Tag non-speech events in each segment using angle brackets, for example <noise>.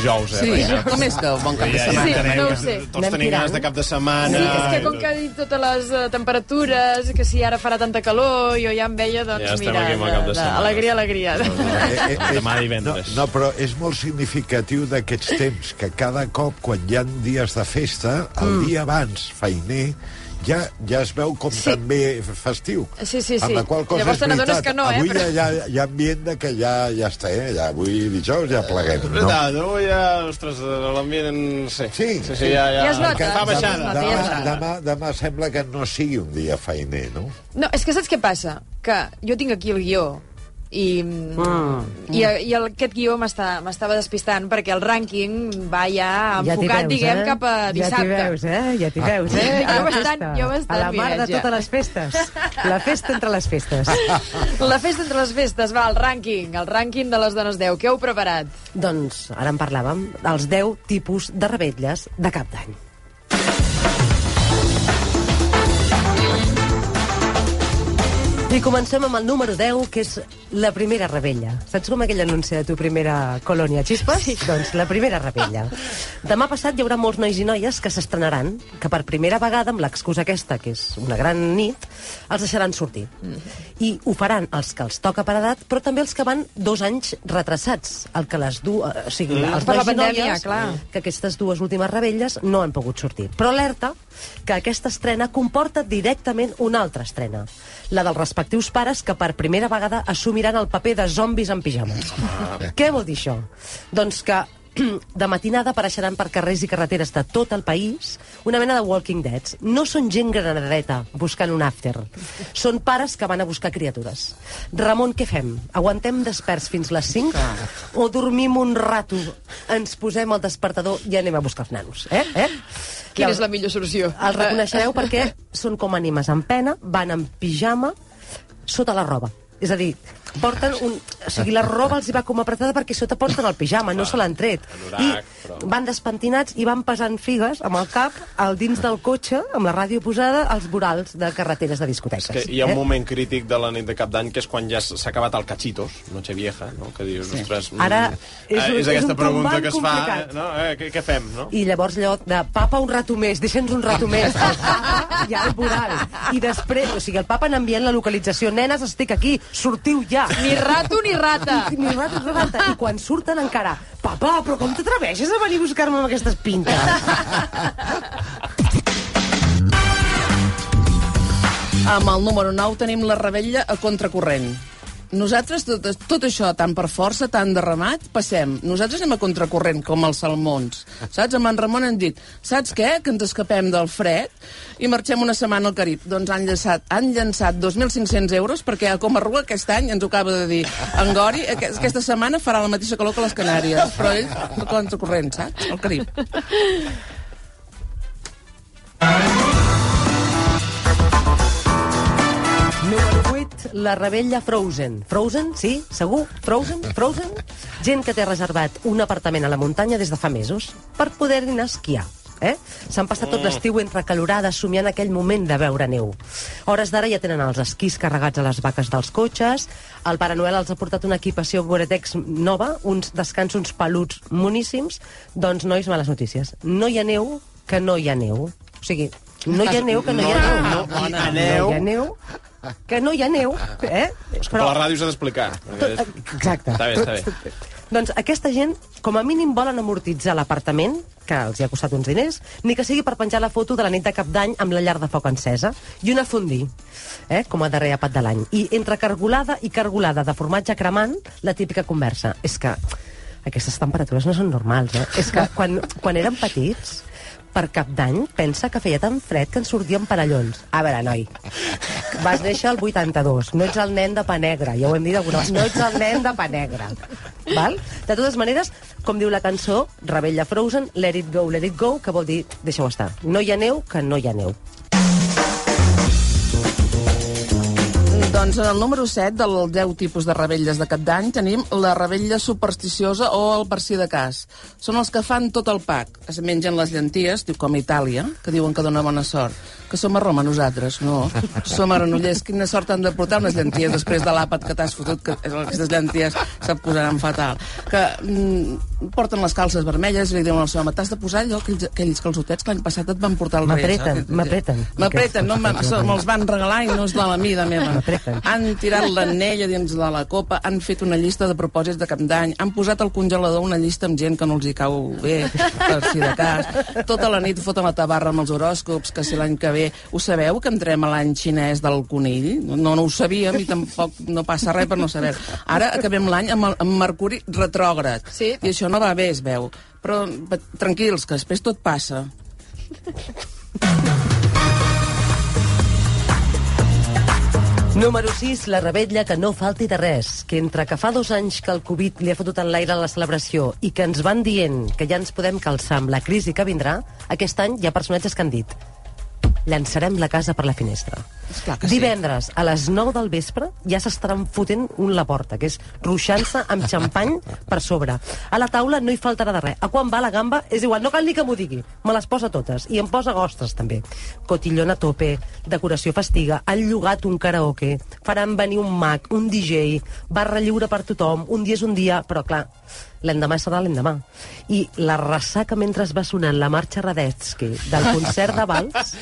dijous, eh? Sí, com és que bon cap de Ja, ja setmana? entenem no ho sé. Tots Anem tenim ganes de cap de setmana. Sí, és que com que ha dit totes les uh, temperatures, que si ara farà tanta calor, jo ja em veia, doncs, Ja mira, aquí de de- setmana. alegria, alegria. <laughs> Eh, eh, Demà no, divendres. no, però és molt significatiu d'aquests temps, que cada cop, quan hi ha dies de festa, el dia abans, feiner, ja, ja es veu com Sí. també festiu. Sí, sí, sí. Amb la qual cosa Llavors és veritat, que no, eh, avui però- ja, ja, hi ha ambient de que ja, ja està, eh? Ja, avui dijous ja pleguem, És no? veritat, avui ja, ostres, l'ambient... Sí, Sí, sí, sí, ja, ja, Ja es nota, que fa es baixada. nota, fa ja es demà, baixada. demà, demà sembla que no sigui un dia feiner, no? No, és que saps què passa? Que jo tinc aquí el guió i, mm. i, i el, aquest guió m'estava despistant perquè el rànquing va ja Ja enfocat, veus, diguem, eh? cap a Ja t'hi dissabte. veus, eh? Ja t'hi veus, eh? Jo A la bastant- jo bastant, A la mar de mira, ja. totes les festes. La festa entre les festes. <laughs> La festa entre les festes, va, el rànquing, el rànquing de les dones 10. Què heu preparat? doncs, ara en parlàvem, dels 10 tipus de revetlles de cap d'any. I comencem amb el número 10, que és la primera rebella. Saps com aquell anunci de tu primera colònia xispes? Sí. Doncs la primera rebella. Demà passat hi haurà molts nois i noies que s'estrenaran, que per primera vegada, amb l'excusa aquesta, que és una gran nit, els deixaran sortir. I ho faran els que els toca per edat, però també els que van dos anys retrasats. El que les du... eh, O sigui, els Per la nois i pandèmia, noies, clar. que aquestes dues últimes rebelles no han pogut sortir. Però alerta que aquesta estrena comporta directament una altra estrena, la dels respectius pares que per primera vegada assumiran el paper de zombis en pijama. Què vol dir això? Doncs que <clears throat> de matinada apareixeran per carrers i carreteres de tot el país una mena de Walking Dead. No són gent granadeta buscant un after. Són pares que van a buscar criatures. Ramon, què fem? Aguantem desperts fins les 5? O dormim un rato, ens posem el despertador i anem a buscar els nanos? Eh? eh? Quina és la millor solució? Els reconeixereu perquè són com ànimes en pena, van en pijama, sota la roba. És a dir, porten un... O sigui, la roba els hi va com apretada perquè sota porten el pijama, no se l'han tret. I van despentinats i van pesant figues amb el cap al dins del cotxe, amb la ràdio posada, als vorals de carreteres de discoteques. Que hi ha un moment crític de la nit de cap d'any que és quan ja s'ha acabat el cachitos, noche vieja, no? que dius, sí. ostres... mm, Ara és eh, un- és aquesta és un pregunta que es fa, complicat. eh, no? Eh, què, què fem, no? I llavors allò de papa un rato més, deixa'ns un rato més. El papa ja al voral. I després, o sigui, el papa n'envien la localització. Nenes, estic aquí, sortiu ja. Ni rato ni rata. I, ni rato ni rata. I quan surten encara, papa, però com t'atreveixes a venir a buscar-me amb aquestes pintes? Amb el número 9 tenim la rebella a contracorrent. Nosaltres, tot, tot això, tant per força, tant de ramat, passem. Nosaltres anem a contracorrent, com els salmons. Saps? Amb en Ramon han dit, saps què? Que ens escapem del fred i marxem una setmana al Carib. Doncs han llançat, han llançat 2.500 euros perquè a Comarruga aquest any, ens ho acaba de dir, en Gori, aqu- aquesta setmana farà la mateixa calor que les Canàries. Però ell, a contracorrent, saps? Al Carib. Número 8, la rebella Frozen. Frozen, sí? Segur? Frozen? Frozen? Gent que té reservat un apartament a la muntanya des de fa mesos per poder anar a esquiar. Eh? S'han passat tot l'estiu entre calorades somiant aquell moment de veure neu. Hores d'ara ja tenen els esquís carregats a les vaques dels cotxes, el Pare Noel els ha portat una equipació Gore-Tex nova, uns descans, uns peluts moníssims. Doncs, nois, males notícies. No hi ha neu que no hi ha neu. O sigui, no hi ha neu que no hi ha neu. No, Bona no neu. hi ha neu que no hi ha neu, eh? És que per la ràdio s'ha d'explicar. perquè Exacte. Està bé, està bé. Doncs aquesta gent, com a mínim, volen amortitzar l'apartament, que els hi ha costat uns diners, ni que sigui per penjar la foto de la nit de cap d'any amb la llar de foc encesa, i una fondí, eh, com a darrer apat de l'any. I entre cargolada i cargolada de formatge cremant, la típica conversa. És que aquestes temperatures no són normals, eh? És que quan, quan érem petits, per cap d'any, pensa que feia tan fred que ens sortíem parellons. A veure, noi, vas néixer el 82, no ets el nen de pa negre, ja ho hem dit alguna vegada, no ets el nen de pa negre. Val? De totes maneres, com diu la cançó, Rebella Frozen, Let it go, let it go, que vol dir, deixa-ho estar. No hi ha neu, que no hi ha neu. Doncs en el número 7 del 10 tipus de rebelles de cap d'any tenim la rebella supersticiosa o el percí de cas. Són els que fan tot el pack. Es mengen les llenties, diu com a Itàlia, que diuen que dona bona sort. Que som a Roma, nosaltres, no. <laughs> Som a Granollers. Quina sort han de portar unes llenties després de l'àpat que t'has fotut, que aquestes llenties se't posaran fatal. Que mm, porten les calces vermelles i li diuen al seu home, t'has de posar allò, aquells, aquells calçotets que l'any passat et van portar el rei. M'apreten, m'apreten. M'apreten, no, me'ls van regalar i no és de la mida meva. M'apreten. Han tirat l'anella dins de la copa, han fet una llista de propòsits de cap d'any, han posat al congelador una llista amb gent que no els hi cau bé, per si de cas. Tota la nit foten la tabarra amb els horòscops, que si l'any que ve... Ho sabeu, que entrem a l'any xinès del conill? No, no ho sabíem i tampoc no passa res per no saber. Ara acabem l'any amb, el- amb Mercuri retrògrad. Sí. I això no va bé, es veu. Però tranquils, que després tot passa. Número 6, la rebetlla que no falti de res, que entre que fa dos anys que el Covid li ha fotut en l'aire la celebració i que ens van dient que ja ens podem calçar amb la crisi que vindrà, aquest any hi ha personatges que han dit llançarem la casa per la finestra. Sí. Divendres, a les 9 del vespre, ja s'estaran fotent un la porta, que és ruixant-se amb xampany per sobre. A la taula no hi faltarà de res. A quan va la gamba, és igual, no cal ni que m'ho digui. Me les posa totes. I em posa gostres, també. Cotillon a tope, decoració festiga, han llogat un karaoke, faran venir un mag, un DJ, barra lliure per tothom, un dia és un dia, però clar, l'endemà serà l'endemà. I la ressaca mentre es va sonant la marxa Radetzky del concert de Vals,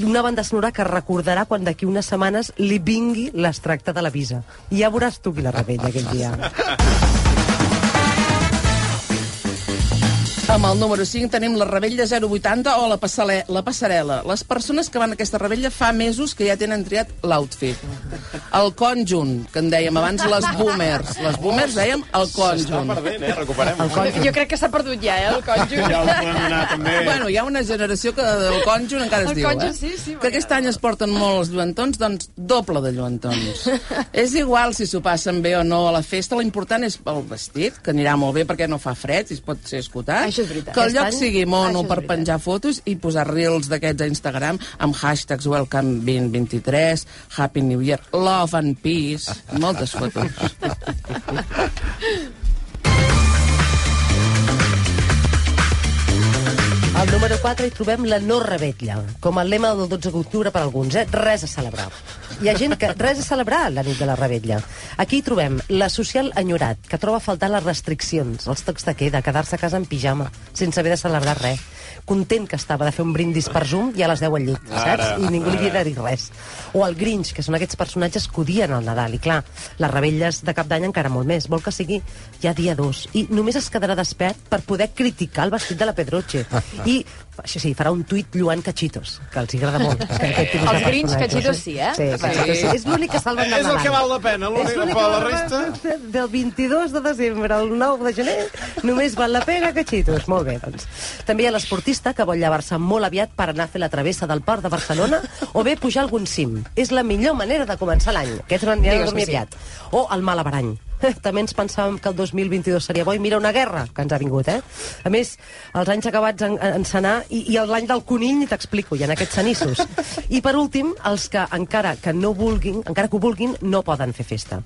una banda sonora que recordarà quan d'aquí unes setmanes li vingui l'extracte de la visa. I ja veuràs tu qui la rebella aquell dia. <laughs> Amb el número 5 tenim la rebella 080 o la, passale, la passarel·la. Les persones que van a aquesta rebella fa mesos que ja tenen triat l'outfit. El conjunt, que en dèiem abans, les boomers. Les boomers dèiem el S'està conjunt. perdent, eh? Recuperem. Jo crec que s'ha perdut ja, eh, el conjunt. Ja ho podem anar, també. Bueno, hi ha una generació que del conjunt encara es El diu, conjunt, eh? sí, sí, que aquest any es porten molt els lluentons, doncs doble de lluentons. <laughs> és igual si s'ho passen bé o no a la festa, l'important és el vestit, que anirà molt bé perquè no fa fred i es pot ser escotat. Això és veritat. Que el lloc any- sigui mono per veritat. penjar fotos i posar reels d'aquests a Instagram amb hashtags welcome 2023, Happy New Year, Love and Peace, moltes fotos. Al número 4 hi trobem la no rebetlla, com el lema del 12 d'octubre per alguns, eh? Res a celebrar. Hi ha gent que res a celebrar la nit de la rebetlla. Aquí hi trobem la social enyorat, que troba a faltar les restriccions, els tocs de queda, quedar-se a casa en pijama, sense haver de celebrar res. Content que estava de fer un brindis per Zoom i a les 10 al llit, saps? Ara, I ningú li havia de dir res. O el Grinch, que són aquests personatges que odien el Nadal. I clar, les rebelles de cap d'any encara molt més. Vol que sigui ja dia 2. I només es quedarà despert per poder criticar el vestit de la Pedroche. I, això sí, farà un tuit lluant cachitos, que els agrada molt. Aquest de Els personatges, cachitos sí, eh? Sí, cachitos sí. És l'únic que salven del És el que val la pena, l'únic És que per la val resta... Del 22 de desembre al 9 de gener només val la pena cachitos. Molt bé, doncs. També hi ha l'esportista que vol llevar-se molt aviat per anar a fer la travessa del Port de Barcelona o bé pujar algun cim. És la millor manera de començar l'any. Aquests van anar a Digues dormir aviat. O el malabarany. <laughs> També ens pensàvem que el 2022 seria bo i mira una guerra que ens ha vingut, eh? A més, els anys acabats en, en senar i, i l'any del conill, t'explico, i en aquests cenissos. I per últim, els que encara que no vulguin, encara que ho vulguin, no poden fer festa.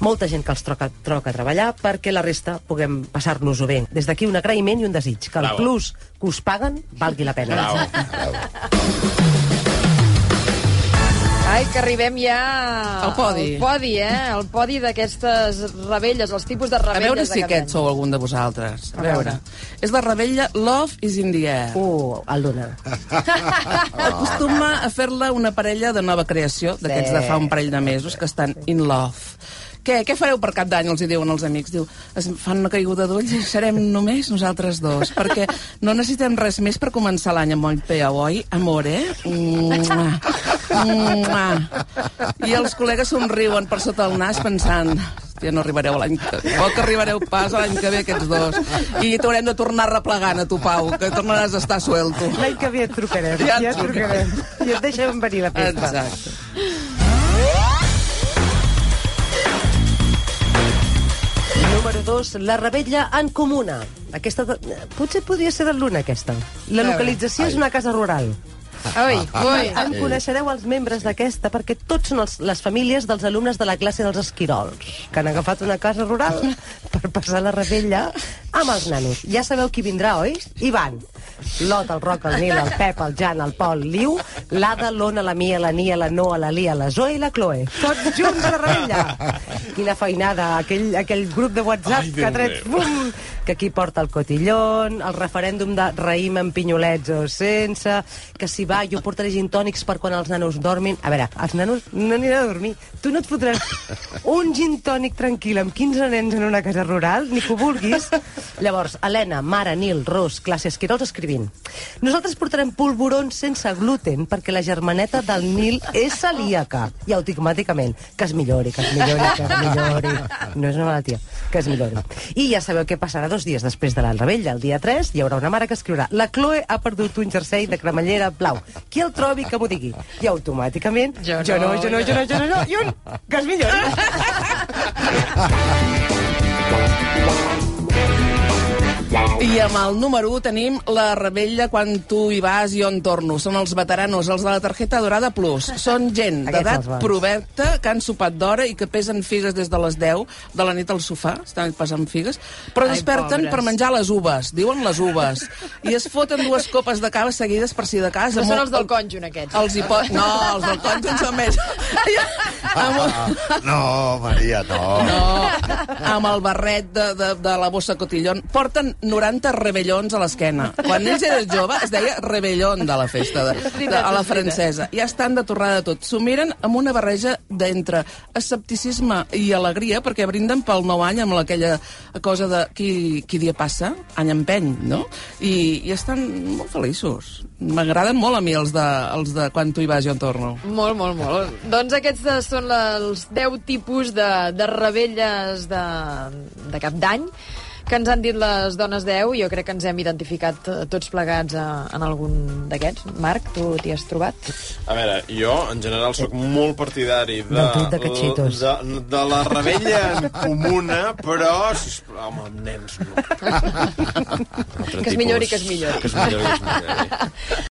Molta gent que els troca, troca a treballar perquè la resta puguem passar-nos-ho bé. Des d'aquí un agraïment i un desig, que el Bravo. plus que us paguen valgui la pena. Bravo, bravo. Ai, que arribem ja... Al podi. Al podi, eh? El podi d'aquestes rebelles, els tipus de A rebelles veure de si aquest any. sou algun de vosaltres. A A veure. veure. És la rebella Love is in the air. Uh, el dona. <laughs> Acostuma a fer-la una parella de nova creació, d'aquests Sí. de fa un parell de mesos, que estan in love. Què, què fareu per cap d'any, els hi diuen els amics? Diu, es fan una caiguda d'ulls i serem només nosaltres dos, perquè no necessitem res més per començar l'any amb el pea, oi, amore? Mua. Mua. I els col·legues somriuen per sota el nas pensant hòstia, no arribareu l'any que... O que arribareu pas l'any que ve aquests dos. I t'haurem de tornar replegant a tu, Pau, que tornaràs a estar suelto. L'any que ve et trucarem. Ja Ja, et trucarem. I et deixem venir a la festa. Exacte. Número 2, la rebella en comuna. Aquesta, de- potser podria ser de l'una, aquesta. La localització és una casa rural. Ui, ui. En coneixereu els membres d'aquesta perquè tots són els, les famílies dels alumnes de la classe dels esquirols, que han agafat una casa rural <laughs> per passar la rebella amb els nanos. Ja sabeu qui vindrà, oi? Ivan. l'Ot, el Roc, el Nil, el Pep, el Jan, el Pol, l'Iu, l'Ada, l'Ona, la Mia, la Nia, la Noa, la Lia, la Zoe i la Chloe. Tots junts a la rebella. <laughs> Quina feinada, aquell, aquell grup de WhatsApp Ai, que ha tret... Bum, que aquí porta el cotillón, el referèndum de raïm amb pinyolets o sense, que si va, jo portaré gin tònics per quan els nanos dormin. A veure, els nanos no aniran a dormir. Tu no et fotràs un gin tònic tranquil amb 15 nens en una casa rural, ni que ho vulguis. Llavors, Helena, Mara, Nil, Ros, classes Quirols escrivint. Nosaltres portarem polvorons sense gluten perquè la germaneta del Nil és celíaca. I automàticament, que es millori, que es millori, que es millori. No és una malaltia, que es millori. I ja sabeu què passarà dos dies després de la rebella. El dia 3 hi haurà una mare que escriurà la Chloe ha perdut un jersei de cremallera blau. Qui el trobi que m'ho digui. I automàticament, Jo jo no, no, jo no, jo no, jo no, jo no, i un, que es millori. <laughs> I amb el número 1 tenim la rebella quan tu hi vas i on torno. Són els veteranos, els de la targeta dorada plus. Són gent d'edat proverta que han sopat d'hora i que pesen figues des de les 10 de la nit al sofà, estan passant figues, però Ai, desperten pobres. per menjar les uves, diuen les uves, i es foten dues copes de cava seguides per si de casa. No són Molt- els del conjunt, aquests. Els hi pot... No, els del conjunt són més. amb, un- No, Maria, no. no, amb el barret de, de, de la bossa cotillón. Porten 90 rebellons a l'esquena. Quan ells eren jove es deia rebellón de la festa de, de, a la francesa. Ja estan de torrada tot. S'ho miren amb una barreja d'entre escepticisme i alegria, perquè brinden pel nou any amb aquella cosa de qui, qui dia passa, any empeny, no? I, i estan molt feliços. M'agraden molt a mi els de, els de quan tu hi vas jo en torno. Molt, molt, molt. Doncs aquests de- són els 10 tipus de, de rebelles de, de cap d'any que ens han dit les dones 10. Jo crec que ens hem identificat eh, tots plegats a, en algun d'aquests. Marc, tu t'hi has trobat? A veure, jo, en general, sóc molt partidari de, de de, de la rebella en comuna, però, sisplau, home, amb nens, no. <laughs> Que es millori, que es millori. Que es millori, que es millori. <laughs>